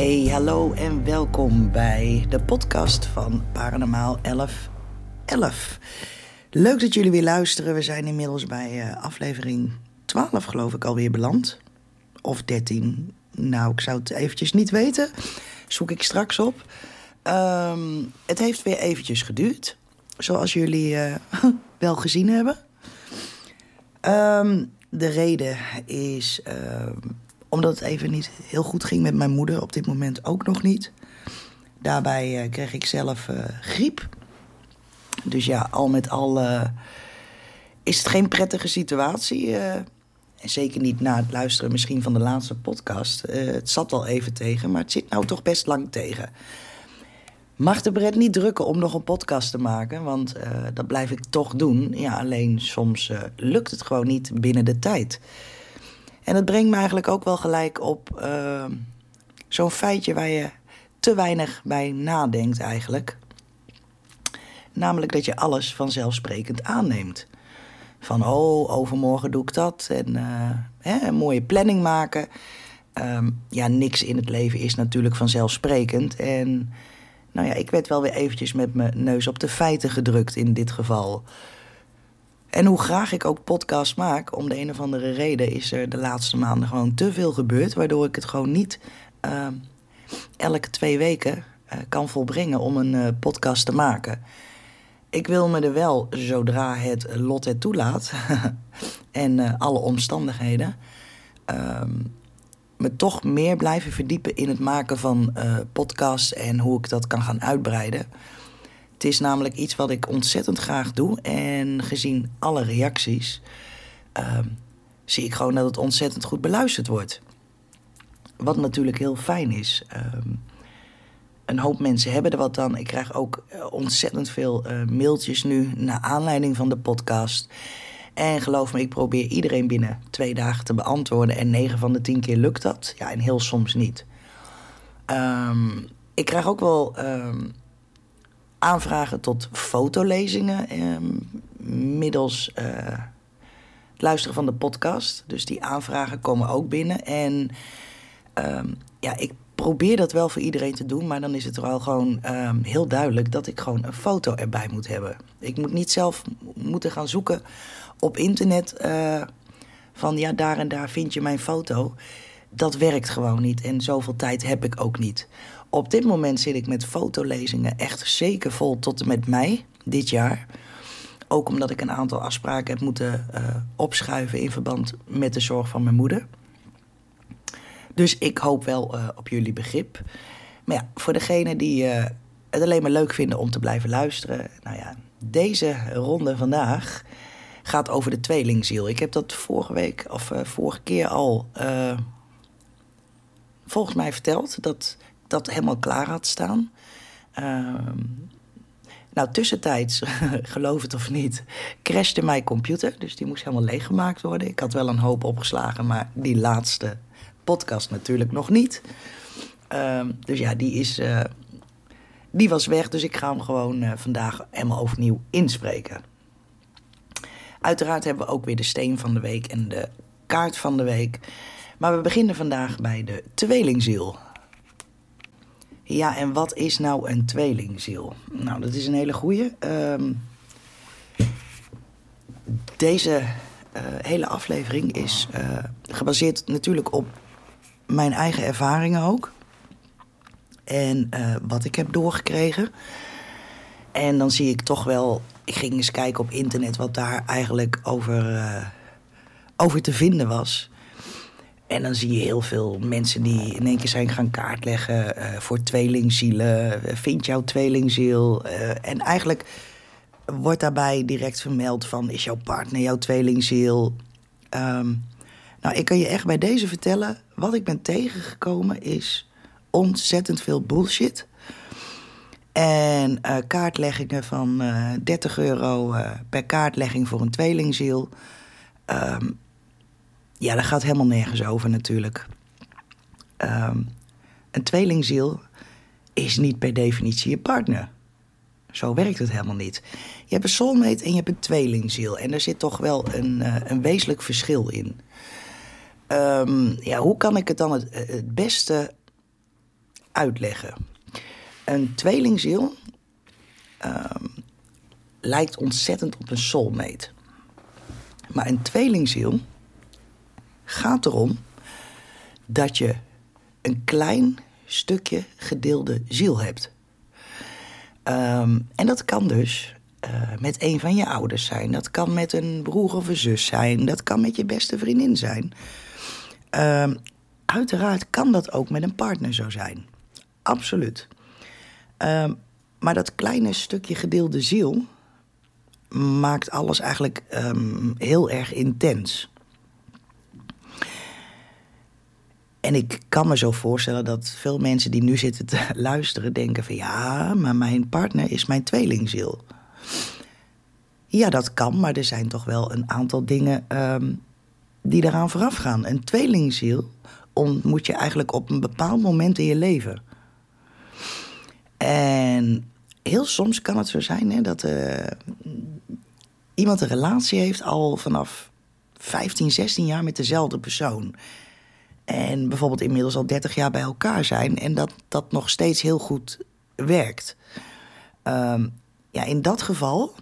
Hey, hallo en welkom bij de podcast van Paranormaal 1111. Leuk dat jullie weer luisteren. We zijn inmiddels bij uh, aflevering 12, geloof ik, alweer beland. Of 13. Nou, ik zou het eventjes niet weten. Zoek ik straks op. Um, het heeft weer eventjes geduurd. Zoals jullie uh, wel gezien hebben. Um, de reden is uh, omdat het even niet heel goed ging met mijn moeder. Op dit moment ook nog niet. Daarbij uh, kreeg ik zelf uh, griep. Dus ja, al met al is het geen prettige situatie. en zeker niet na het luisteren misschien van de laatste podcast. het zat al even tegen, maar het zit nou toch best lang tegen. Mag de Brett niet drukken om nog een podcast te maken, want dat blijf ik toch doen. Ja, alleen soms lukt het gewoon niet binnen de tijd. En dat brengt me eigenlijk ook wel gelijk op uh, zo'n feitje waar je te weinig bij nadenkt eigenlijk. Namelijk dat je alles vanzelfsprekend aanneemt. Van, oh, overmorgen doe ik dat. En hè, een mooie planning maken. Um, ja, niks in het leven is natuurlijk vanzelfsprekend. En nou ja, ik werd wel weer eventjes met mijn neus op de feiten gedrukt in dit geval. En hoe graag ik ook podcast maak, om de een of andere reden is er de laatste maanden gewoon te veel gebeurd, waardoor ik het gewoon niet uh, elke twee weken uh, kan volbrengen om een uh, podcast te maken. Ik wil me er wel, zodra het lot het toelaat en alle omstandigheden, ehm, me toch meer blijven verdiepen in het maken van podcasts en hoe ik dat kan gaan uitbreiden. Het is namelijk iets wat ik ontzettend graag doe. En gezien alle reacties uh, zie ik gewoon dat het ontzettend goed beluisterd wordt. Wat natuurlijk heel fijn is. Uh, een hoop mensen hebben er wat aan. Ik krijg ook uh, ontzettend veel uh, mailtjes nu naar aanleiding van de podcast. En geloof me, ik probeer iedereen binnen twee dagen te beantwoorden. En negen van de tien keer lukt dat. Ja, en heel soms niet. Um, ik krijg ook wel aanvragen tot fotolezingen. Um, middels uh, het luisteren van de podcast. Dus die aanvragen komen ook binnen. En ja, ik probeer dat wel voor iedereen te doen. Maar dan is het wel gewoon heel duidelijk dat ik gewoon een foto erbij moet hebben. Ik moet niet zelf moeten gaan zoeken op internet uh, van ja, daar en daar vind je mijn foto. Dat werkt gewoon niet en zoveel tijd heb ik ook niet. Op dit moment zit ik met fotolezingen echt zeker vol tot en met mei dit jaar. Ook omdat ik een aantal afspraken heb moeten uh, opschuiven in verband met de zorg van mijn moeder. Dus ik hoop wel uh, op jullie begrip. Maar ja, voor degenen die uh, het alleen maar leuk vinden om te blijven luisteren. Nou ja, deze ronde vandaag gaat over de tweelingziel. Ik heb dat vorige week of vorige keer al volgens mij verteld dat dat helemaal klaar had staan. Uh, nou, tussentijds, geloof het of niet, crashte mijn computer. Dus die moest helemaal leeggemaakt worden. Ik had wel een hoop opgeslagen, maar die laatste podcast natuurlijk nog niet. Ehm, dus ja, die is. Uh, die was weg, dus ik ga hem gewoon vandaag helemaal overnieuw inspreken. Uiteraard hebben we ook weer de steen van de week en de kaart van de week. Maar we beginnen vandaag bij de tweelingziel. Ja, en wat is nou een tweelingziel? Nou, dat is een hele goeie. Um, deze uh, hele aflevering is uh, gebaseerd natuurlijk op mijn eigen ervaringen ook. En uh, wat ik heb doorgekregen. En dan zie ik toch wel ik ging eens kijken op internet wat daar eigenlijk over, over te vinden was. En dan zie je heel veel mensen die in één keer zijn gaan kaartleggen uh, voor tweelingzielen. Vind jouw tweelingziel? Uh, en eigenlijk wordt daarbij direct vermeld van... is jouw partner jouw tweelingziel? Um, nou, ik kan je echt bij deze vertellen... wat ik ben tegengekomen is ontzettend veel bullshit... En uh, kaartleggingen van uh, 30 euro per kaartlegging voor een tweelingziel. Um, ja, dat gaat helemaal nergens over natuurlijk. Um, een tweelingziel is niet per definitie je partner. Zo werkt het helemaal niet. Je hebt een soulmate en je hebt een tweelingziel. En er zit toch wel een, uh, een wezenlijk verschil in. Um, ja, hoe kan ik het dan het, het beste uitleggen. Een tweelingziel ehm, lijkt ontzettend op een soulmate. Maar een tweelingziel gaat erom dat je een klein stukje gedeelde ziel hebt. Ehm, en dat kan dus uh, met een van je ouders zijn. Dat kan met een broer of een zus zijn. Dat kan met je beste vriendin zijn. Uh, uiteraard kan dat ook met een partner zo zijn. Absoluut. Uh, maar dat kleine stukje gedeelde ziel maakt alles eigenlijk heel erg intens. En ik kan me zo voorstellen dat veel mensen die nu zitten te luisteren denken van ja, maar mijn partner is mijn tweelingziel. Ja, dat kan, maar er zijn toch wel een aantal dingen um, die eraan vooraf gaan. Een tweelingziel ontmoet je eigenlijk op een bepaald moment in je leven. En heel soms kan het zo zijn hè, dat uh, iemand een relatie heeft al vanaf 15, 16 jaar met dezelfde persoon. En bijvoorbeeld inmiddels al 30 jaar bij elkaar zijn en dat dat nog steeds heel goed werkt. Um, ja, in dat geval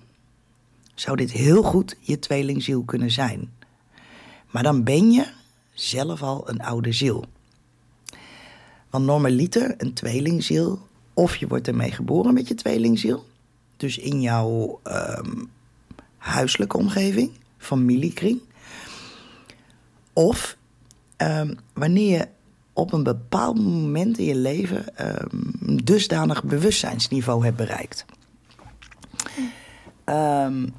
zou dit heel goed je tweelingziel kunnen zijn. Maar dan ben je zelf al een oude ziel. Want normaliter, een tweelingziel, of je wordt ermee geboren met je tweelingziel, dus in jouw um, huiselijke omgeving, familiekring, of um, wanneer je op een bepaald moment in je leven um, dusdanig bewustzijnsniveau hebt bereikt. Um,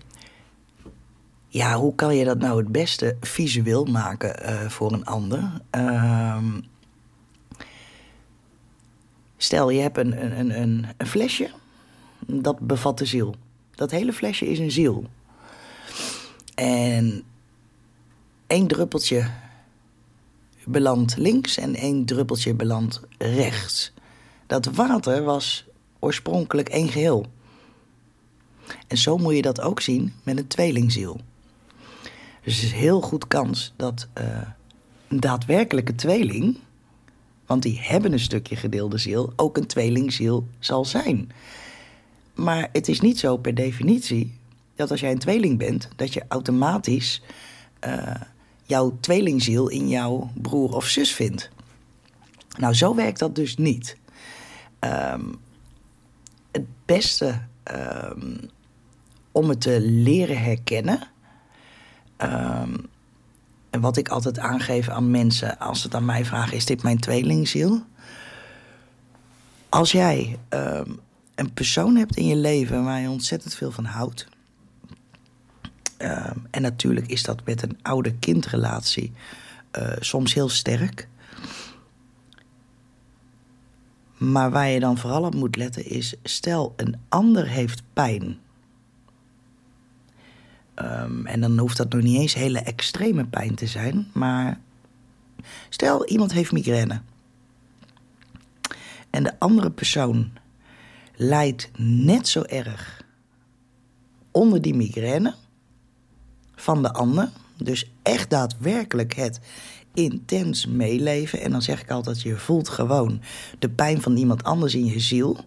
ja, hoe kan je dat nou het beste visueel maken uh, voor een ander? Stel, je hebt een, een, een, een flesje, dat bevat de ziel. Dat hele flesje is een ziel. En één druppeltje belandt links en één druppeltje belandt rechts. Dat water was oorspronkelijk één geheel. En zo moet je dat ook zien met een tweelingziel. Dus er is heel goed kans dat uh, een daadwerkelijke tweeling, want die hebben een stukje gedeelde ziel, ook een tweelingziel zal zijn. Maar het is niet zo per definitie dat als jij een tweeling bent, dat je automatisch uh, jouw tweelingziel in jouw broer of zus vindt. Nou, zo werkt dat dus niet. Um, het beste um, om het te leren herkennen. Um, en wat ik altijd aangeef aan mensen als ze het aan mij vragen: is dit mijn tweelingziel? Als jij een persoon hebt in je leven waar je ontzettend veel van houdt. Um, en natuurlijk is dat met een ouder-kindrelatie uh, soms heel sterk. Maar waar je dan vooral op moet letten is: stel een ander heeft pijn Um, en dan hoeft dat nog niet eens hele extreme pijn te zijn. Maar stel iemand heeft migraine. En de andere persoon lijdt net zo erg onder die migraine van de ander. Dus echt daadwerkelijk het intens meeleven. En dan zeg ik altijd, je voelt gewoon de pijn van iemand anders in je ziel.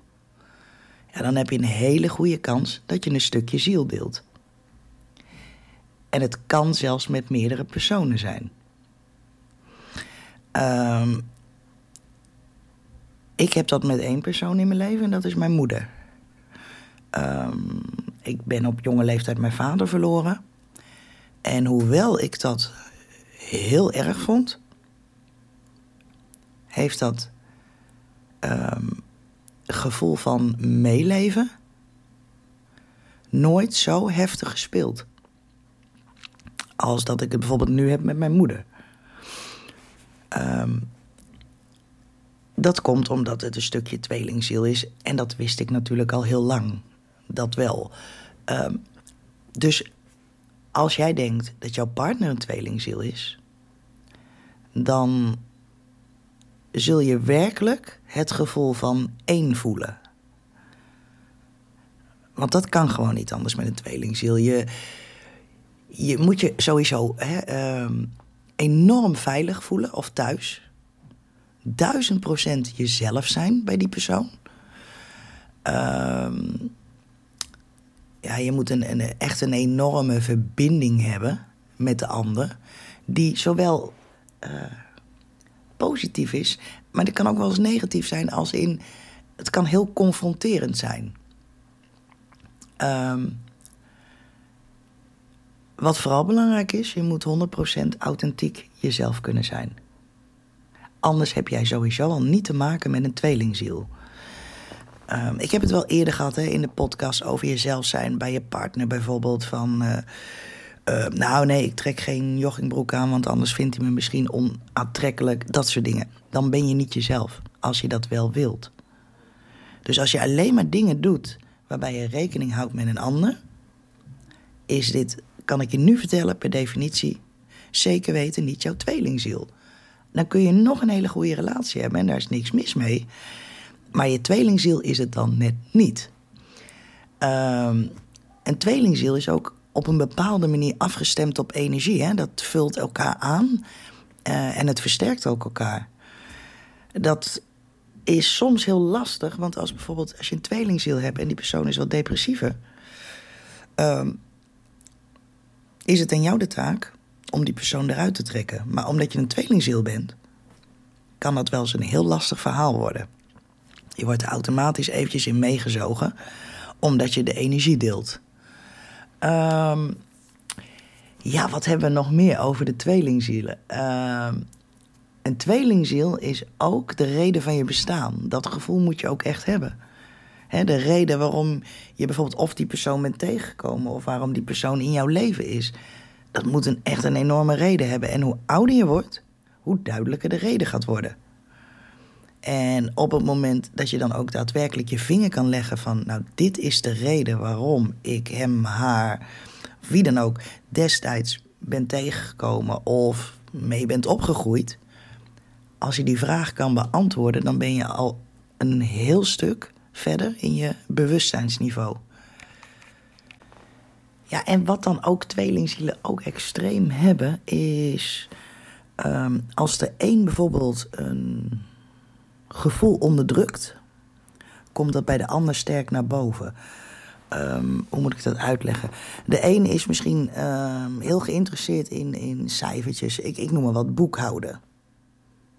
Ja, dan heb je een hele goede kans dat je een stukje ziel deelt. En het kan zelfs met meerdere personen zijn. Um, ik heb dat met één persoon in mijn leven en dat is mijn moeder. Um, ik ben op jonge leeftijd mijn vader verloren. En hoewel ik dat heel erg vond, heeft dat um, gevoel van meeleven nooit zo heftig gespeeld als dat ik het bijvoorbeeld nu heb met mijn moeder. Um, dat komt omdat het een stukje tweelingziel is. En dat wist ik natuurlijk al heel lang. Dat wel. Um, dus als jij denkt dat jouw partner een tweelingziel is, dan zul je werkelijk het gevoel van één voelen. Want dat kan gewoon niet anders met een tweelingziel. Je, je moet je sowieso hè, um, enorm veilig voelen of thuis. duizend procent jezelf zijn bij die persoon. Ehm, ja, je moet een, een, echt een enorme verbinding hebben met de ander. Die zowel uh, positief is, maar die kan ook wel eens negatief zijn. Als in, het kan heel confronterend zijn. Um, wat vooral belangrijk is, je moet 100% authentiek jezelf kunnen zijn. Anders heb jij sowieso al niet te maken met een tweelingziel. Um, ik heb het wel eerder gehad hè, in de podcast over jezelf zijn bij je partner bijvoorbeeld. Van, uh, uh, nou nee, ik trek geen joggingbroek aan, want anders vindt hij me misschien onaantrekkelijk. Dat soort dingen. Dan ben je niet jezelf, als je dat wel wilt. Dus als je alleen maar dingen doet waarbij je rekening houdt met een ander, is dit kan ik je nu vertellen, per definitie, zeker weten niet jouw tweelingziel. Dan kun je nog een hele goede relatie hebben en daar is niks mis mee. Maar je tweelingziel is het dan net niet. Um, een tweelingziel is ook op een bepaalde manier afgestemd op energie. Hè? Dat vult elkaar aan uh, en het versterkt ook elkaar. Dat is soms heel lastig, want als bijvoorbeeld als je een tweelingziel hebt en die persoon is wat depressiever. Um, is het aan jou de taak om die persoon eruit te trekken. Maar omdat je een tweelingziel bent, kan dat wel eens een heel lastig verhaal worden. Je wordt automatisch eventjes in meegezogen, omdat je de energie deelt. Um, ja, wat hebben we nog meer over de tweelingzielen? Um, een tweelingziel is ook de reden van je bestaan. Dat gevoel moet je ook echt hebben de reden waarom je bijvoorbeeld of die persoon bent tegengekomen of waarom die persoon in jouw leven is. Dat moet een, echt een enorme reden hebben. En hoe ouder je wordt, hoe duidelijker de reden gaat worden. En op het moment dat je dan ook daadwerkelijk je vinger kan leggen van, nou, dit is de reden waarom ik hem, haar, wie dan ook, destijds ben tegengekomen of mee bent opgegroeid. Als je die vraag kan beantwoorden, dan ben je al een heel stuk verder in je bewustzijnsniveau. Ja, en wat dan ook tweelingzielen ook extreem hebben, is um, als de een bijvoorbeeld een gevoel onderdrukt, komt dat bij de ander sterk naar boven. Um, hoe moet ik dat uitleggen? De een is misschien um, heel geïnteresseerd in, in cijfertjes. Ik, ik noem maar wat boekhouden.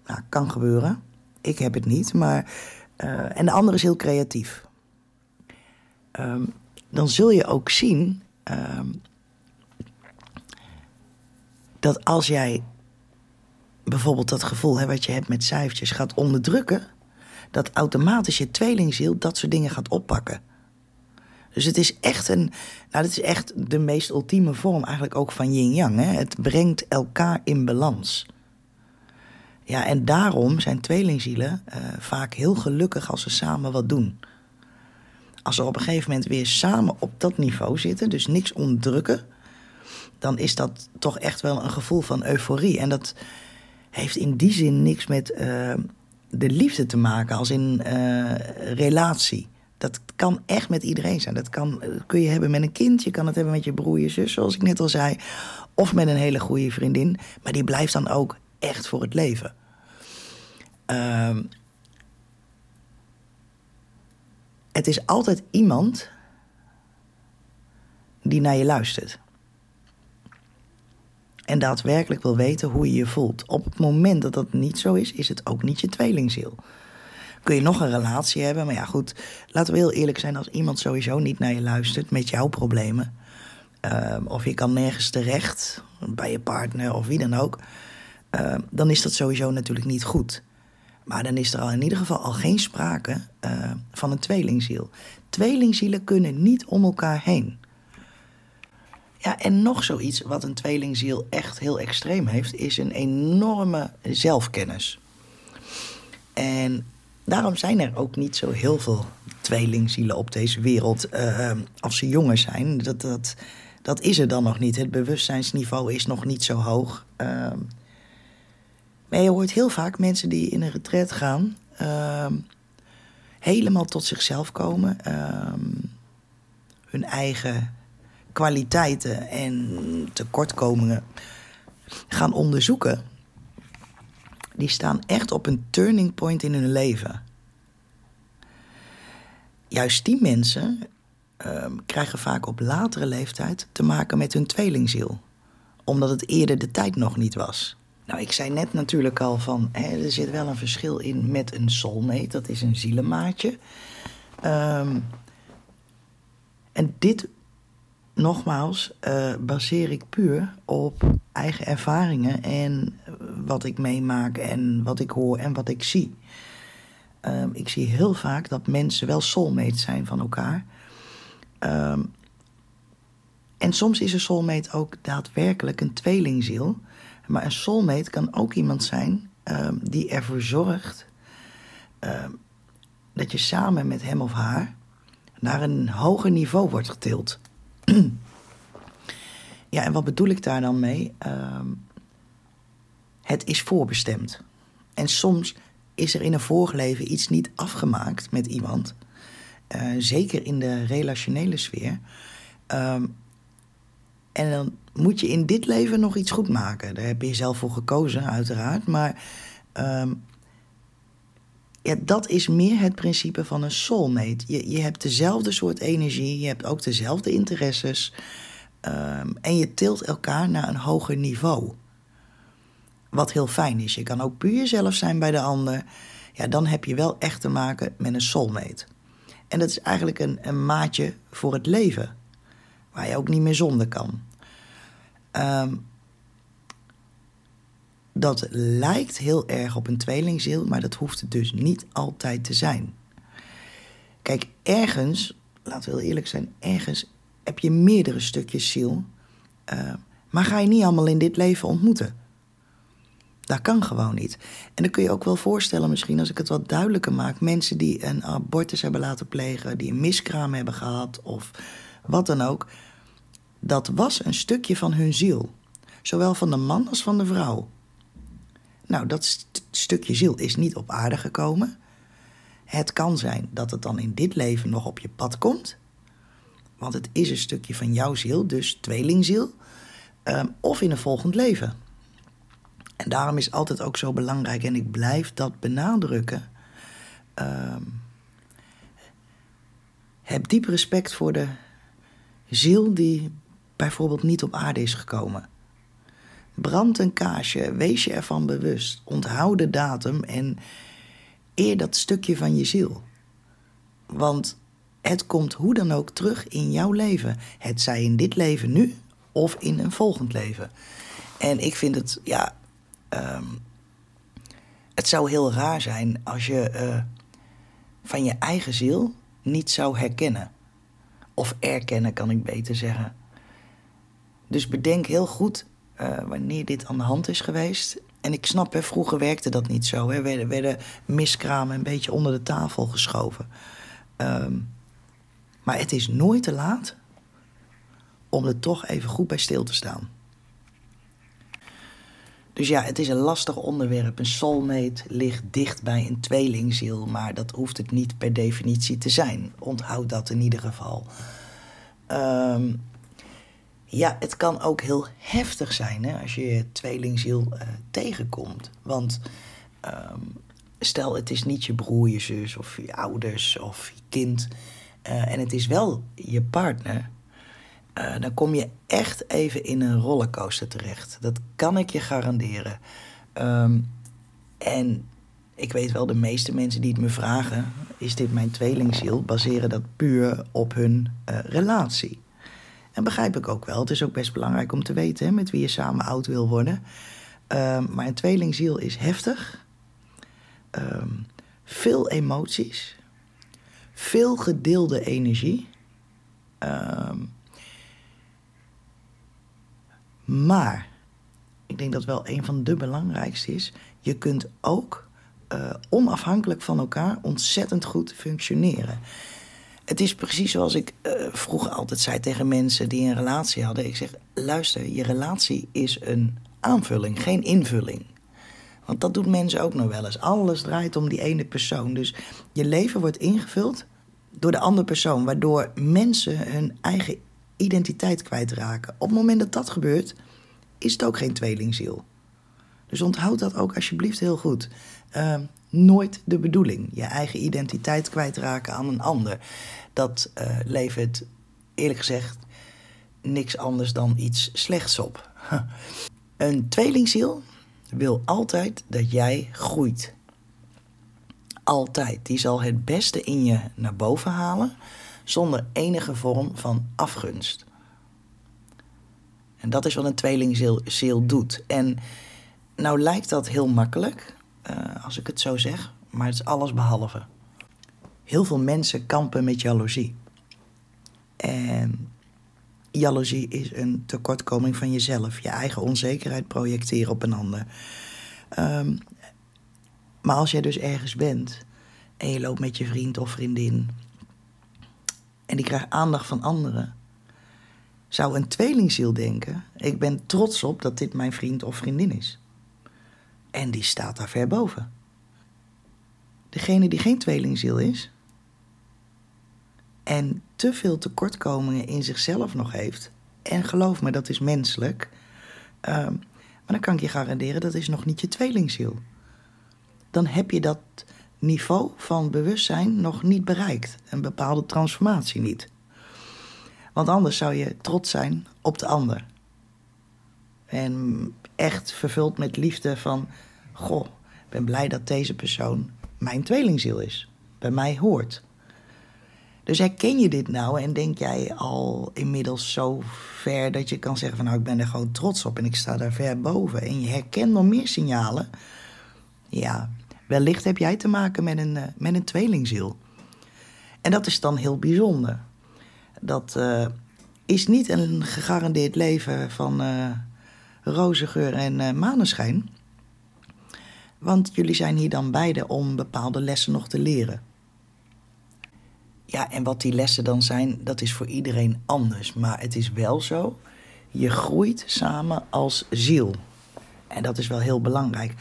Nou, kan gebeuren. Ik heb het niet, maar uh, en de andere is heel creatief. Um, dan zul je ook zien dat als jij bijvoorbeeld dat gevoel hè, wat je hebt met cijfertjes gaat onderdrukken, dat automatisch je tweelingziel dat soort dingen gaat oppakken. Dus het is echt een, nou, dit is echt de meest ultieme vorm eigenlijk ook van yin-yang. Het brengt elkaar in balans. Ja, en daarom zijn tweelingzielen uh, vaak heel gelukkig als ze samen wat doen. Als ze op een gegeven moment weer samen op dat niveau zitten, dus niks onderdrukken, dan is dat toch echt wel een gevoel van euforie. En dat heeft in die zin niks met uh, de liefde te maken, als in uh, relatie. Dat kan echt met iedereen zijn. Dat kan, kun je hebben met een kind, je kan het hebben met je broer, je zus, zoals ik net al zei. Of met een hele goede vriendin. Maar die blijft dan ook echt voor het leven. Uh, het is altijd iemand die naar je luistert. En daadwerkelijk wil weten hoe je je voelt. Op het moment dat dat niet zo is, is het ook niet je tweelingziel. Kun je nog een relatie hebben, maar ja goed, laten we heel eerlijk zijn, als iemand sowieso niet naar je luistert met jouw problemen, uh, of je kan nergens terecht bij je partner of wie dan ook, uh, dan is dat sowieso natuurlijk niet goed. Maar dan is er al in ieder geval al geen sprake uh, van een tweelingziel. Tweelingzielen kunnen niet om elkaar heen. Ja, en nog zoiets wat een tweelingziel echt heel extreem heeft, is een enorme zelfkennis. En daarom zijn er ook niet zo heel veel tweelingzielen op deze wereld uh, als ze jonger zijn. Dat, dat, dat is er dan nog niet. Het bewustzijnsniveau is nog niet zo hoog. Uh, maar je hoort heel vaak mensen die in een retret gaan, uh, helemaal tot zichzelf komen, uh, hun eigen kwaliteiten en tekortkomingen gaan onderzoeken. die staan echt op een turning point in hun leven. Juist die mensen uh, krijgen vaak op latere leeftijd te maken met hun tweelingziel, omdat het eerder de tijd nog niet was. Nou, ik zei net natuurlijk al van, hè, er zit wel een verschil in met een soulmate, dat is een zielenmaatje. Um, en dit, nogmaals, uh, baseer ik puur op eigen ervaringen en wat ik meemaak en wat ik hoor en wat ik zie. Um, ik zie heel vaak dat mensen wel soulmates zijn van elkaar. Um, en soms is een soulmate ook daadwerkelijk een tweelingziel. Maar een soulmate kan ook iemand zijn um, die ervoor zorgt dat je samen met hem of haar naar een hoger niveau wordt getild. ja, en wat bedoel ik daar dan mee? Um, het is voorbestemd. En soms is er in een vorig leven iets niet afgemaakt met iemand. Uh, zeker in de relationele sfeer. Um, en dan moet je in dit leven nog iets goed maken. Daar heb je zelf voor gekozen, uiteraard. Maar um, ja, dat is meer het principe van een soulmate. Je, je hebt dezelfde soort energie, je hebt ook dezelfde interesses. Um, en je tilt elkaar naar een hoger niveau. Wat heel fijn is. Je kan ook puur jezelf zijn bij de ander. Ja, dan heb je wel echt te maken met een soulmate. En dat is eigenlijk een, een maatje voor het leven. Waar je ook niet meer zonder kan. Um, dat lijkt heel erg op een tweelingziel, maar dat hoeft het dus niet altijd te zijn. Kijk, ergens, laten we heel eerlijk zijn, ergens heb je meerdere stukjes ziel, uh, maar ga je niet allemaal in dit leven ontmoeten. Dat kan gewoon niet. En dan kun je ook wel voorstellen, misschien als ik het wat duidelijker maak, mensen die een abortus hebben laten plegen, die een miskraam hebben gehad of wat dan ook, dat was een stukje van hun ziel. Zowel van de man als van de vrouw. Nou, dat st stukje ziel is niet op aarde gekomen. Het kan zijn dat het dan in dit leven nog op je pad komt. Want het is een stukje van jouw ziel, dus tweelingziel. Um, of in een volgend leven. En daarom is altijd ook zo belangrijk, en ik blijf dat benadrukken. Um, heb diep respect voor de ziel die bijvoorbeeld niet op aarde is gekomen. Brand een kaarsje, wees je ervan bewust. Onthoud de datum en eer dat stukje van je ziel. Want het komt hoe dan ook terug in jouw leven. Het zij in dit leven nu of in een volgend leven. En ik vind het, ja. Um, het zou heel raar zijn als je uh, van je eigen ziel niet zou herkennen. Of erkennen, kan ik beter zeggen. Dus bedenk heel goed uh, wanneer dit aan de hand is geweest. En ik snap, hè, vroeger werkte dat niet zo. Hè. Werden, miskramen een beetje onder de tafel geschoven. Um, maar het is nooit te laat om er toch even goed bij stil te staan. Dus ja, het is een lastig onderwerp. Een soulmate ligt dicht bij een tweelingziel, maar dat hoeft het niet per definitie te zijn. Onthoud dat in ieder geval. Um, ja, het kan ook heel heftig zijn hè, als je je tweelingziel uh, tegenkomt. Want um, stel, het is niet je broer, je zus of je ouders of je kind. Uh, en het is wel je partner. Uh, dan kom je echt even in een rollercoaster terecht. Dat kan ik je garanderen. Um, en ik weet wel, de meeste mensen die het me vragen: is dit mijn tweelingziel? baseren dat puur op hun relatie. En begrijp ik ook wel. Het is ook best belangrijk om te weten hè, met wie je samen oud wil worden. Um, maar een tweelingziel is heftig. Um, veel emoties. Veel gedeelde energie. Um, maar, ik denk dat wel een van de belangrijkste is. Je kunt ook uh, onafhankelijk van elkaar ontzettend goed functioneren. Het is precies zoals ik uh, vroeger altijd zei tegen mensen die een relatie hadden. Ik zeg, luister, je relatie is een aanvulling, geen invulling. Want dat doen mensen ook nog wel eens. Alles draait om die ene persoon. Dus je leven wordt ingevuld door de andere persoon, waardoor mensen hun eigen identiteit kwijtraken. Op het moment dat dat gebeurt, is het ook geen tweelingziel. Dus onthoud dat ook alsjeblieft heel goed. Uh, nooit de bedoeling. Je eigen identiteit kwijtraken aan een ander. Dat uh, levert, eerlijk gezegd, niks anders dan iets slechts op. een tweelingziel wil altijd dat jij groeit. Altijd. Die zal het beste in je naar boven halen zonder enige vorm van afgunst. En dat is wat een tweelingziel doet. En nou lijkt dat heel makkelijk, uh, als ik het zo zeg, maar het is alles behalve. Heel veel mensen kampen met jaloezie. En jaloezie is een tekortkoming van jezelf. Je eigen onzekerheid projecteren op een ander. Um, maar als jij dus ergens bent en je loopt met je vriend of vriendin en die krijgt aandacht van anderen, zou een tweelingziel denken: ik ben trots op dat dit mijn vriend of vriendin is. En die staat daar ver boven. Degene die geen tweelingziel is en te veel tekortkomingen in zichzelf nog heeft, en geloof me, dat is menselijk, uh, maar dan kan ik je garanderen dat is nog niet je tweelingziel. Dan heb je dat niveau van bewustzijn nog niet bereikt, een bepaalde transformatie niet. Want anders zou je trots zijn op de ander. En echt vervuld met liefde van... Goh, ik ben blij dat deze persoon mijn tweelingziel is. Bij mij hoort. Dus herken je dit nou en denk jij al inmiddels zo ver dat je kan zeggen van nou ik ben er gewoon trots op en ik sta daar ver boven. En je herkent nog meer signalen. Ja, wellicht heb jij te maken met een, eh, met een tweelingziel. En dat is dan heel bijzonder. Dat uh, is niet een gegarandeerd leven van uh, roze geur en uh, maneschijn. Want jullie zijn hier dan beide om bepaalde lessen nog te leren. Ja, en wat die lessen dan zijn, dat is voor iedereen anders. Maar het is wel zo, je groeit samen als ziel. En dat is wel heel belangrijk.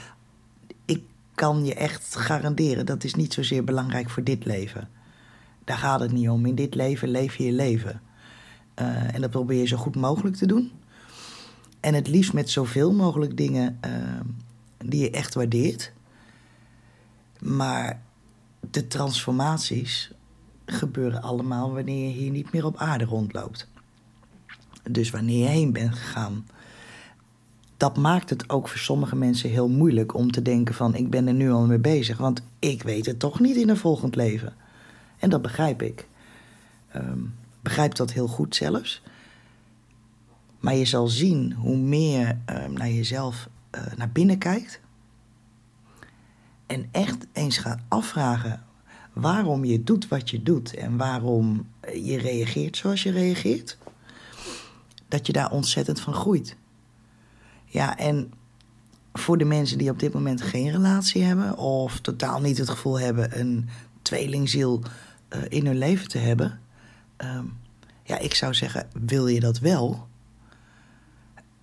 Ik kan je echt garanderen, dat is niet zozeer belangrijk voor dit leven. Daar gaat het niet om. In dit leven leef je je leven. Uh, en dat probeer je zo goed mogelijk te doen. En het liefst met zoveel mogelijk dingen uh, die je echt waardeert. Maar de transformaties gebeuren allemaal wanneer je hier niet meer op aarde rondloopt. Dus wanneer je heen bent gegaan. Dat maakt het ook voor sommige mensen heel moeilijk om te denken van ik ben er nu al mee bezig. Want ik weet het toch niet in een volgend leven. En dat begrijp ik. Um, begrijp dat heel goed zelfs. Maar je zal zien hoe meer uh, naar jezelf uh, naar binnen kijkt. En echt eens gaat afvragen waarom je doet wat je doet en waarom je reageert zoals je reageert. Dat je daar ontzettend van groeit. Ja, en voor de mensen die op dit moment geen relatie hebben of totaal niet het gevoel hebben een tweelingziel uh, in hun leven te hebben. Um, ja, ik zou zeggen, wil je dat wel?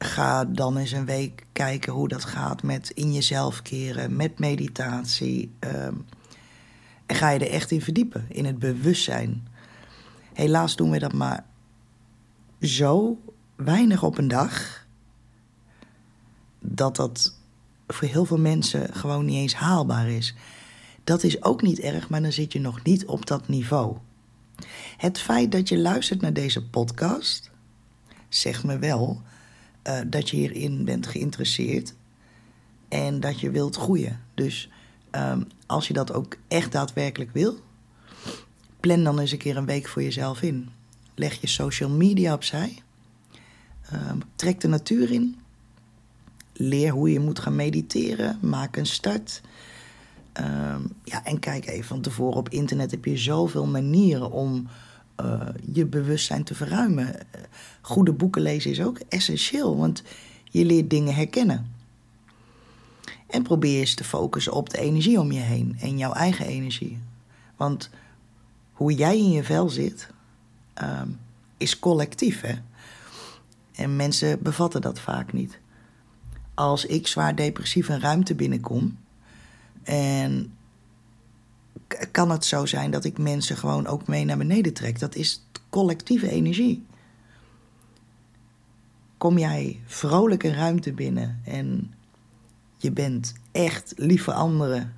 Ga dan eens een week kijken hoe dat gaat met in jezelf keren, met meditatie. Um, en ga je er echt in verdiepen, in het bewustzijn. Helaas doen we dat maar zo weinig op een dag. Dat dat voor heel veel mensen gewoon niet eens haalbaar is. Dat is ook niet erg, maar dan zit je nog niet op dat niveau. Het feit dat je luistert naar deze podcast zegt me wel uh, dat je hierin bent geïnteresseerd en dat je wilt groeien. Dus um, als je dat ook echt daadwerkelijk wil, plan dan eens een keer een week voor jezelf in. Leg je social media opzij. Um, trek de natuur in. Leer hoe je moet gaan mediteren. Maak een start. Um, ja, en kijk even van tevoren op internet heb je zoveel manieren om uh, je bewustzijn te verruimen. Goede boeken lezen is ook essentieel, want je leert dingen herkennen. En probeer eens te focussen op de energie om je heen en jouw eigen energie. Want hoe jij in je vel zit, um, is collectief. Hè? En mensen bevatten dat vaak niet. Als ik zwaar depressief een ruimte binnenkom en kan het zo zijn dat ik mensen gewoon ook mee naar beneden trek. Dat is collectieve energie. Kom jij vrolijk een ruimte binnen en je bent echt lief voor anderen,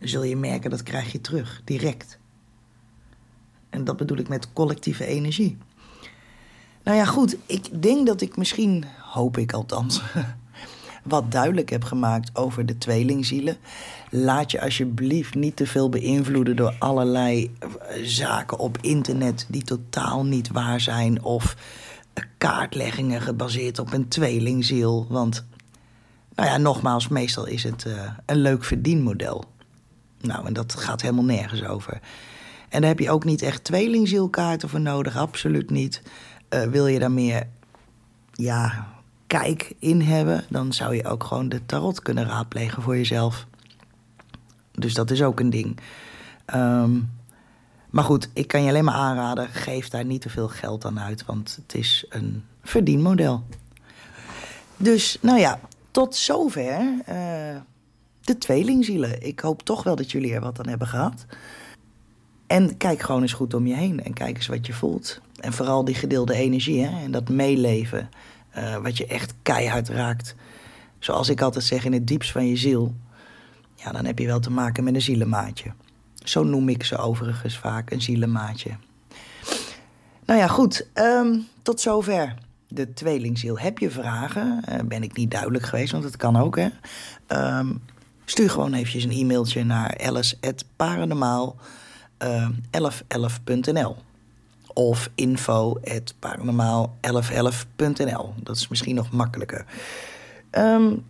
zul je merken dat krijg je terug, direct. En dat bedoel ik met collectieve energie. Nou ja, goed, ik denk dat ik misschien, hoop ik althans, wat duidelijk heb gemaakt over de tweelingzielen. Laat je alsjeblieft niet te veel beïnvloeden door allerlei eh, zaken op internet die totaal niet waar zijn. Of kaartleggingen gebaseerd op een tweelingziel. Want, nou ja, nogmaals, meestal is het uh, een leuk verdienmodel. Nou, en dat gaat helemaal nergens over. En daar heb je ook niet echt tweelingzielkaarten voor nodig, absoluut niet. Wil je daar meer ja, kijk in hebben, dan zou je ook gewoon de tarot kunnen raadplegen voor jezelf. Dus dat is ook een ding. Um, maar goed, ik kan je alleen maar aanraden, geef daar niet te veel geld aan uit, want het is een verdienmodel. Dus nou ja, tot zover uh, de tweelingzielen. Ik hoop toch wel dat jullie er wat aan hebben gehad. En kijk gewoon eens goed om je heen en kijk eens wat je voelt. En vooral die gedeelde energie hè, en dat meeleven, uh, wat je echt keihard raakt. Zoals ik altijd zeg, in het diepst van je ziel. Ja, dan heb je wel te maken met een zielenmaatje. Zo noem ik ze overigens vaak, een zielenmaatje. Nou ja, goed. Um, tot zover de tweelingziel. Heb je vragen? Uh, ben ik niet duidelijk geweest, want het kan ook, hè? Um, stuur gewoon eventjes een e-mailtje naar alice.paranormaal 1111.nl ehm, of info.paranormaal1111.nl. Dat is misschien nog makkelijker. Um,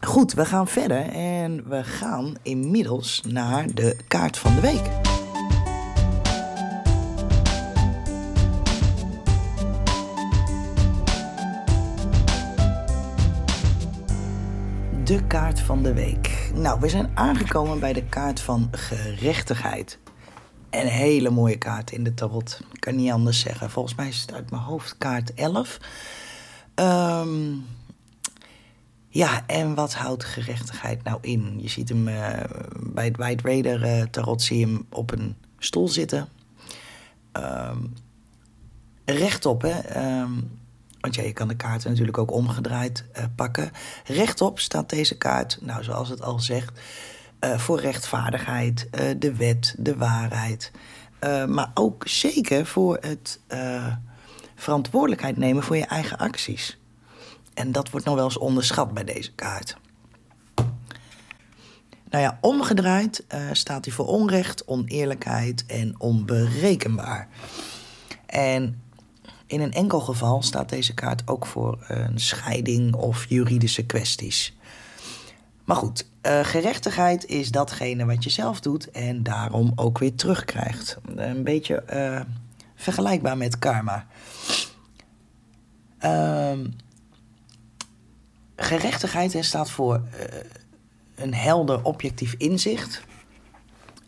Goed, we gaan verder en we gaan inmiddels naar de kaart van de week. De kaart van de week. Nou, we zijn aangekomen bij de kaart van gerechtigheid. Een hele mooie kaart in de tarot. Ik kan niet anders zeggen. Volgens mij is het uit mijn hoofd kaart 11. Um, ja, en wat houdt gerechtigheid nou in? Je ziet hem uh, bij het White Raider uh, tarot zie je hem op een stoel zitten. Um, rechtop, hè. Um, want ja, je kan de kaarten natuurlijk ook omgedraaid uh, pakken. Rechtop staat deze kaart, nou zoals het al zegt, voor rechtvaardigheid, de wet, de waarheid. maar ook zeker voor het verantwoordelijkheid nemen voor je eigen acties. En dat wordt nog wel eens onderschat bij deze kaart. Nou ja, omgedraaid staat hij voor onrecht, oneerlijkheid en onberekenbaar. En in een enkel geval staat deze kaart ook voor een scheiding of juridische kwesties. Maar goed, uh, gerechtigheid is datgene wat je zelf doet en daarom ook weer terugkrijgt. Een beetje uh, vergelijkbaar met karma. Ehm gerechtigheid staat voor uh, een helder objectief inzicht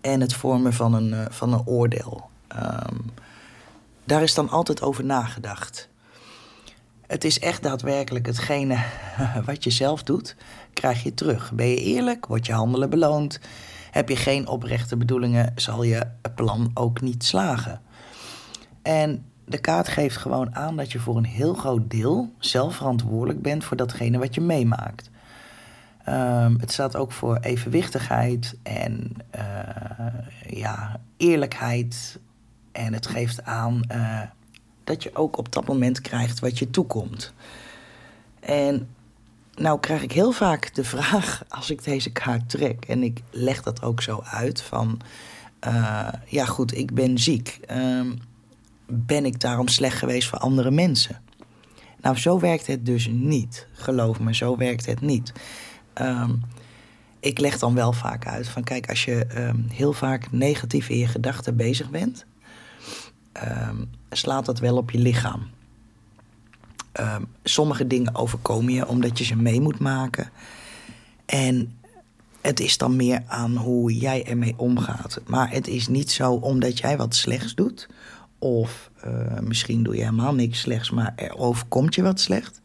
en het vormen van een, van een oordeel. Um, daar is dan altijd over nagedacht. Het is echt daadwerkelijk hetgene wat je zelf doet, krijg je terug. Ben je eerlijk, wordt je handelen beloond. Heb je geen oprechte bedoelingen, zal je plan ook niet slagen. En de kaart geeft gewoon aan dat je voor een heel groot deel zelf verantwoordelijk bent voor datgene wat je meemaakt. Um, het staat ook voor evenwichtigheid en uh, ja, eerlijkheid. En het geeft aan uh, dat je ook op dat moment krijgt wat je toekomt. En nou krijg ik heel vaak de vraag als ik deze kaart trek. En ik leg dat ook zo uit van... Uh, ja goed, ik ben ziek. Um, ben ik daarom slecht geweest voor andere mensen? Nou, zo werkt het dus niet. Geloof me, zo werkt het niet. Um, ik leg dan wel vaak uit van kijk, als je um, heel vaak negatief in je gedachten bezig bent, um, slaat dat wel op je lichaam. sommige dingen overkomen je omdat je ze mee moet maken. En het is dan meer aan hoe jij ermee omgaat. Maar het is niet zo omdat jij wat slechts doet of uh, misschien doe je helemaal niks slechts, maar er overkomt je wat slecht.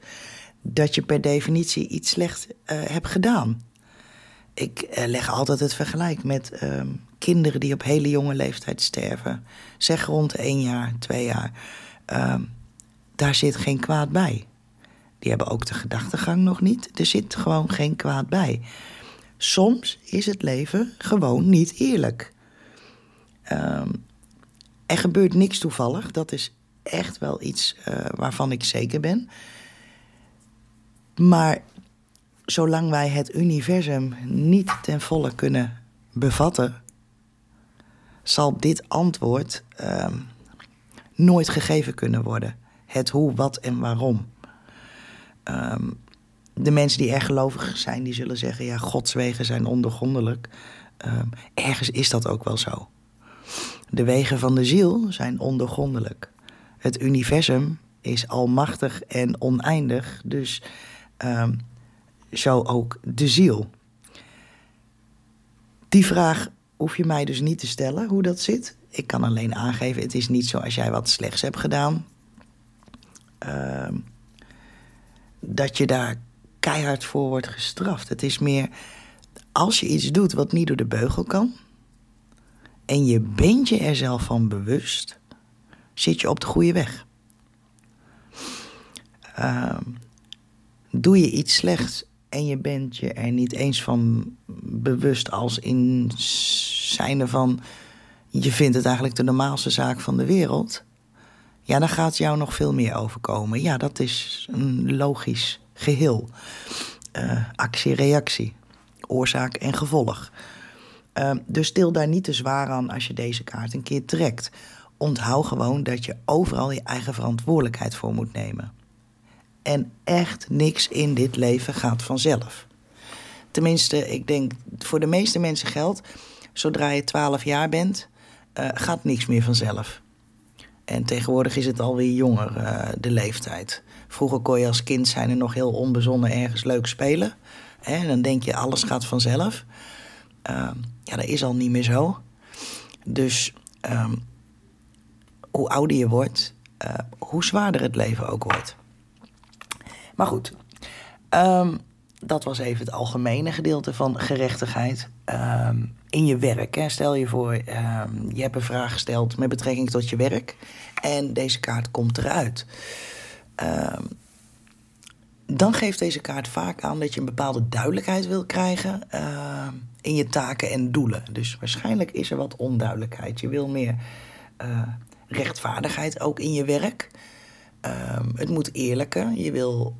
Dat je per definitie iets slecht uh, hebt gedaan. Ik uh, leg altijd het vergelijk met ehm, kinderen die op hele jonge leeftijd sterven. Zeg rond één jaar, twee jaar. Ehm, daar zit geen kwaad bij. Die hebben ook de gedachtegang nog niet. Er zit gewoon geen kwaad bij. Soms is het leven gewoon niet eerlijk. Um, er gebeurt niks toevallig. Dat is echt wel iets uh, waarvan ik zeker ben. Maar zolang wij het universum niet ten volle kunnen bevatten, zal dit antwoord uh, nooit gegeven kunnen worden. Het hoe, wat en waarom. Um, de mensen die erg gelovig zijn, die zullen zeggen: ja, Gods wegen zijn ondergrondelijk. Um, ergens is dat ook wel zo. De wegen van de ziel zijn ondergrondelijk. Het universum is almachtig en oneindig, dus um, zo ook de ziel. Die vraag hoef je mij dus niet te stellen hoe dat zit. Ik kan alleen aangeven: het is niet zo als jij wat slechts hebt gedaan. Uh, dat je daar keihard voor wordt gestraft. Het is meer als je iets doet wat niet door de beugel kan. en je bent je er zelf van bewust. zit je op de goede weg. Uh, doe je iets slechts en je bent je er niet eens van bewust als in zijnde van je vindt het eigenlijk de normaalste zaak van de wereld, ja, dan gaat jou nog veel meer overkomen. Ja, dat is een logisch geheel. Uh, actie-reactie, oorzaak en gevolg. Uh, dus stil daar niet te zwaar aan als je deze kaart een keer trekt. Onthoud gewoon dat je overal je eigen verantwoordelijkheid voor moet nemen. En echt niks in dit leven gaat vanzelf. Tenminste, ik denk voor de meeste mensen geldt, zodra je 12 jaar bent, uh, gaat niks meer vanzelf. En tegenwoordig is het alweer jonger, uh, de leeftijd. Vroeger kon je als kind zijn en nog heel onbezonnen ergens leuk spelen. En dan denk je, alles gaat vanzelf. Uh, ja, dat is al niet meer zo. Dus um, hoe ouder je wordt, uh, hoe zwaarder het leven ook wordt. Maar goed, um, dat was even het algemene gedeelte van gerechtigheid um, in je werk. Hè. Stel je voor, um, je hebt een vraag gesteld met betrekking tot je werk en deze kaart komt eruit. Dan geeft deze kaart vaak aan dat je een bepaalde duidelijkheid wil krijgen in je taken en doelen. Dus waarschijnlijk is er wat onduidelijkheid. Je wil meer uh, rechtvaardigheid ook in je werk. Het moet eerlijker. Je wil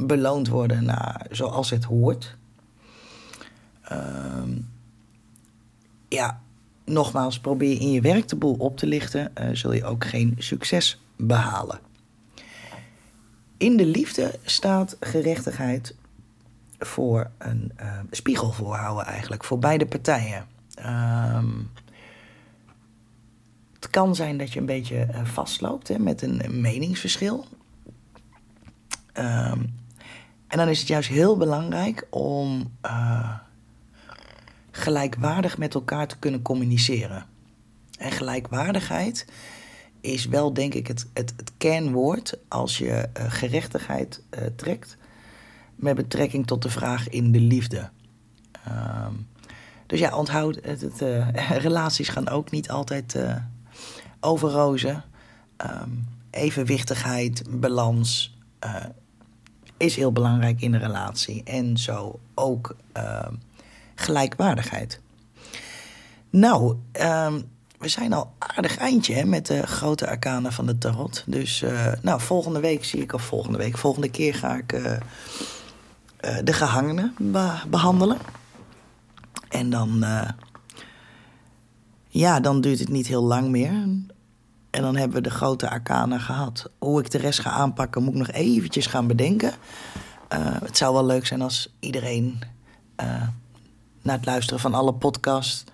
beloond worden naar, zoals het hoort. Ehm, ja, nogmaals, probeer in je werk de boel op te lichten, uh, zul je ook geen succes behalen. In de liefde staat gerechtigheid voor een uh, spiegel voorhouden eigenlijk, voor beide partijen. Um, het kan zijn dat je een beetje uh, vastloopt hè, met een, een meningsverschil. Um, en dan is het juist heel belangrijk om uh, gelijkwaardig met elkaar te kunnen communiceren. En gelijkwaardigheid is wel, denk ik, het, het, het kernwoord als je uh, gerechtigheid uh, trekt met betrekking tot de vraag in de liefde. Um, dus ja, onthoud, het, relaties gaan ook niet altijd over rozen. Um, evenwichtigheid, balans is heel belangrijk in de relatie. En zo ook uh, gelijkwaardigheid. Nou, uh, we zijn al aardig eindje hè, met de grote arkanen van de tarot. Dus uh, nou, volgende week zie ik, of volgende week, volgende keer ga ik uh, de gehangenen be behandelen. En dan, ja, dan duurt het niet heel lang meer. En dan hebben we de grote arcana gehad. Hoe ik de rest ga aanpakken, moet ik nog eventjes gaan bedenken. Uh, het zou wel leuk zijn als iedereen uh, na het luisteren van alle podcasts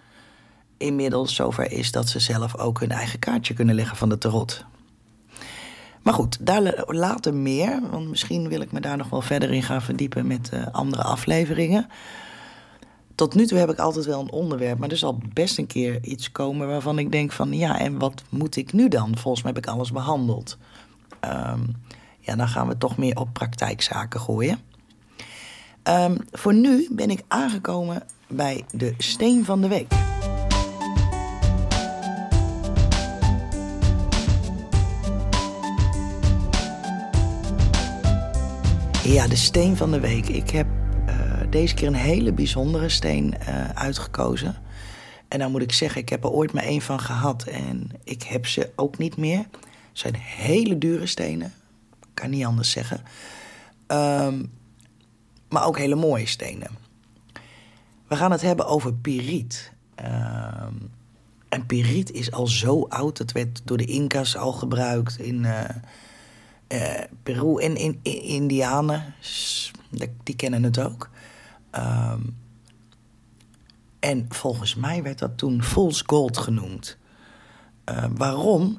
inmiddels zover is dat ze zelf ook hun eigen kaartje kunnen leggen van de tarot. Maar goed, daar later meer. Want misschien wil ik me daar nog wel verder in gaan verdiepen met uh, andere afleveringen tot nu toe heb ik altijd wel een onderwerp, maar er zal best een keer iets komen waarvan ik denk van ja, en wat moet ik nu dan? Volgens mij heb ik alles behandeld. Um, ja, dan gaan we toch meer op praktijkzaken gooien. Um, voor nu ben ik aangekomen bij de steen van de week. Ja, de steen van de week. Ik heb deze keer een hele bijzondere steen uh, uitgekozen. En dan moet ik zeggen, ik heb er ooit maar één van gehad. En ik heb ze ook niet meer. Het zijn hele dure stenen. Kan niet anders zeggen. Um, maar ook hele mooie stenen. We gaan het hebben over piriet. Um, en piriet is al zo oud. Het werd door de Inca's al gebruikt in uh, uh, Peru en in, in, Indianen. Die kennen het ook. Um, en volgens mij werd dat toen false gold genoemd. Uh, waarom?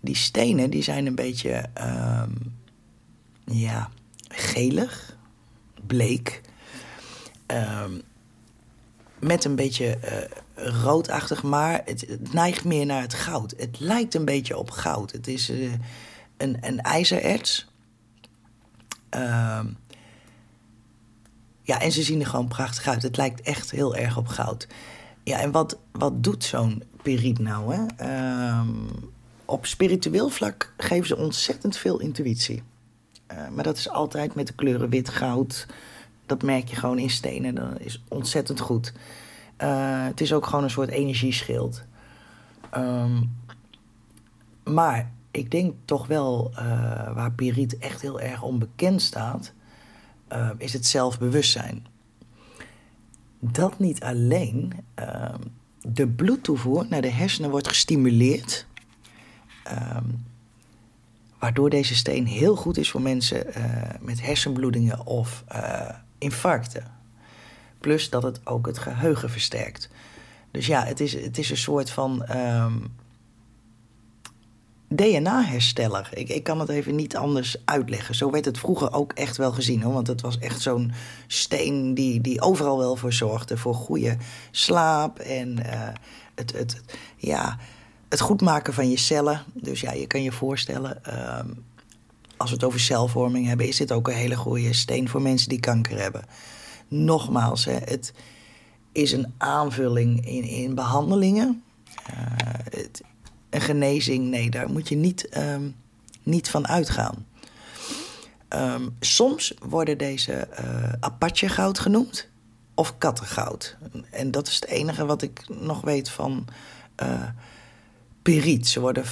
Die stenen die zijn een beetje um, ja, gelig, bleek. Um, met een beetje uh, roodachtig, maar het, neigt meer naar het goud. Het lijkt een beetje op goud. Het is uh, een, een ijzererts. Uh, ja, en ze zien er gewoon prachtig uit. Het lijkt echt heel erg op goud. Ja, en wat, wat doet zo'n periet nou? Hè? Ehm, op spiritueel vlak geven ze ontzettend veel intuïtie. Uh, maar dat is altijd met de kleuren wit, goud. Dat merk je gewoon in stenen. Dat is ontzettend goed. Uh, het is ook gewoon een soort energieschild. Um, maar ik denk toch wel uh, waar Piriet echt heel erg onbekend staat, uh, is het zelfbewustzijn. Dat niet alleen. Uh, de bloedtoevoer naar de hersenen wordt gestimuleerd. Um, waardoor deze steen heel goed is voor mensen uh, met hersenbloedingen of uh, infarcten. Plus dat het ook het geheugen versterkt. Dus ja, het is, het is een soort van DNA-hersteller. Ik, ik kan het even niet anders uitleggen. Zo werd het vroeger ook echt wel gezien. Hoor. Want het was echt zo'n steen die, die overal wel voor zorgde. Voor goede slaap en uh, het, het, ja, het goed maken van je cellen. Dus ja, je kan je voorstellen... Uh, als we het over celvorming hebben... is dit ook een hele goede steen voor mensen die kanker hebben. Nogmaals, hè, het is een aanvulling in, in behandelingen... Uh, het, een genezing, nee, daar moet je niet, um, niet van uitgaan. Um, soms worden deze uh, Apache goud genoemd of kattengoud. En dat is het enige wat ik nog weet van uh, periet. Ze, worden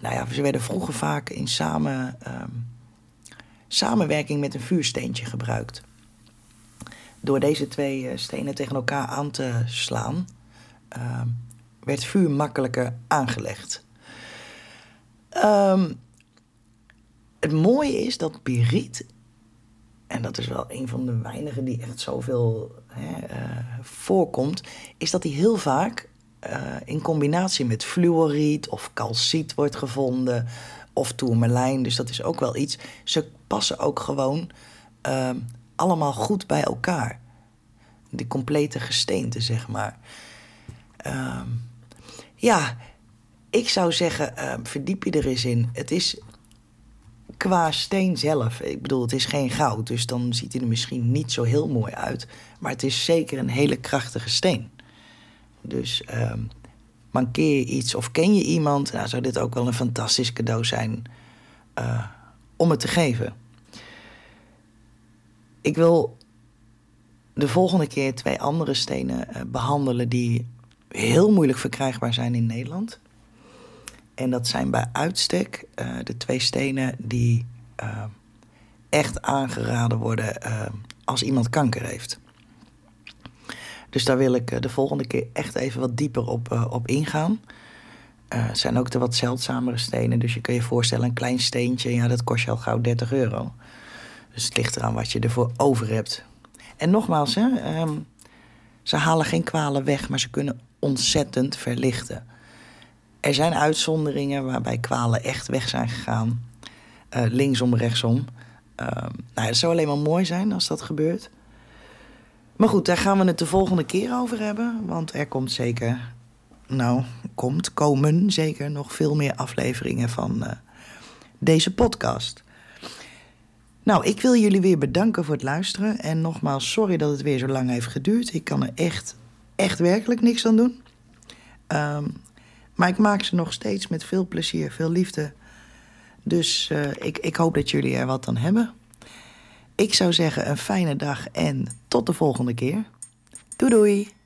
nou ja, ze werden vroeger vaak in samen, um, samenwerking met een vuursteentje gebruikt. Door deze twee uh, stenen tegen elkaar aan te slaan, werd vuur makkelijker aangelegd. Um, het mooie is dat piriet, en dat is wel een van de weinigen die echt zoveel hè, uh, voorkomt, is dat hij heel vaak uh, in combinatie met fluoriet of calciet wordt gevonden, of tourmalijn. Dus dat is ook wel iets. Ze passen ook gewoon uh, allemaal goed bij elkaar. De complete gesteente, zeg maar. Um, ja, ik zou zeggen, uh, verdiep je er eens in. Het is qua steen zelf. Ik bedoel, het is geen goud, dus dan ziet hij er misschien niet zo heel mooi uit. Maar het is zeker een hele krachtige steen. Dus uh, mankeer je iets of ken je iemand, nou, zou dit ook wel een fantastisch cadeau zijn uh, om het te geven. Ik wil de volgende keer twee andere stenen uh, behandelen die heel moeilijk verkrijgbaar zijn in Nederland. En dat zijn bij uitstek uh, de twee stenen die uh, echt aangeraden worden uh, als iemand kanker heeft. Dus daar wil ik de volgende keer echt even wat dieper op, op ingaan. het zijn ook de wat zeldzamere stenen. Dus je kan je voorstellen, een klein steentje, ja, dat kost je al gauw 30 euro. Dus het ligt eraan wat je ervoor over hebt. En nogmaals, hè, um, ze halen geen kwalen weg, maar ze kunnen ontzettend verlichten. Er zijn uitzonderingen waarbij kwalen echt weg zijn gegaan. Uh, linksom, rechtsom. Uh, nou, het zou alleen maar mooi zijn als dat gebeurt. Maar goed, daar gaan we het de volgende keer over hebben. Want er komt zeker, nou, komt, komen zeker nog veel meer afleveringen van uh, deze podcast. Nou, ik wil jullie weer bedanken voor het luisteren. En nogmaals, sorry dat het weer zo lang heeft geduurd. Ik kan er echt echt werkelijk niks aan doen. Um, maar ik maak ze nog steeds met veel plezier, veel liefde. Dus uh, ik, ik hoop dat jullie er wat aan hebben. Ik zou zeggen een fijne dag en tot de volgende keer. Doei doei!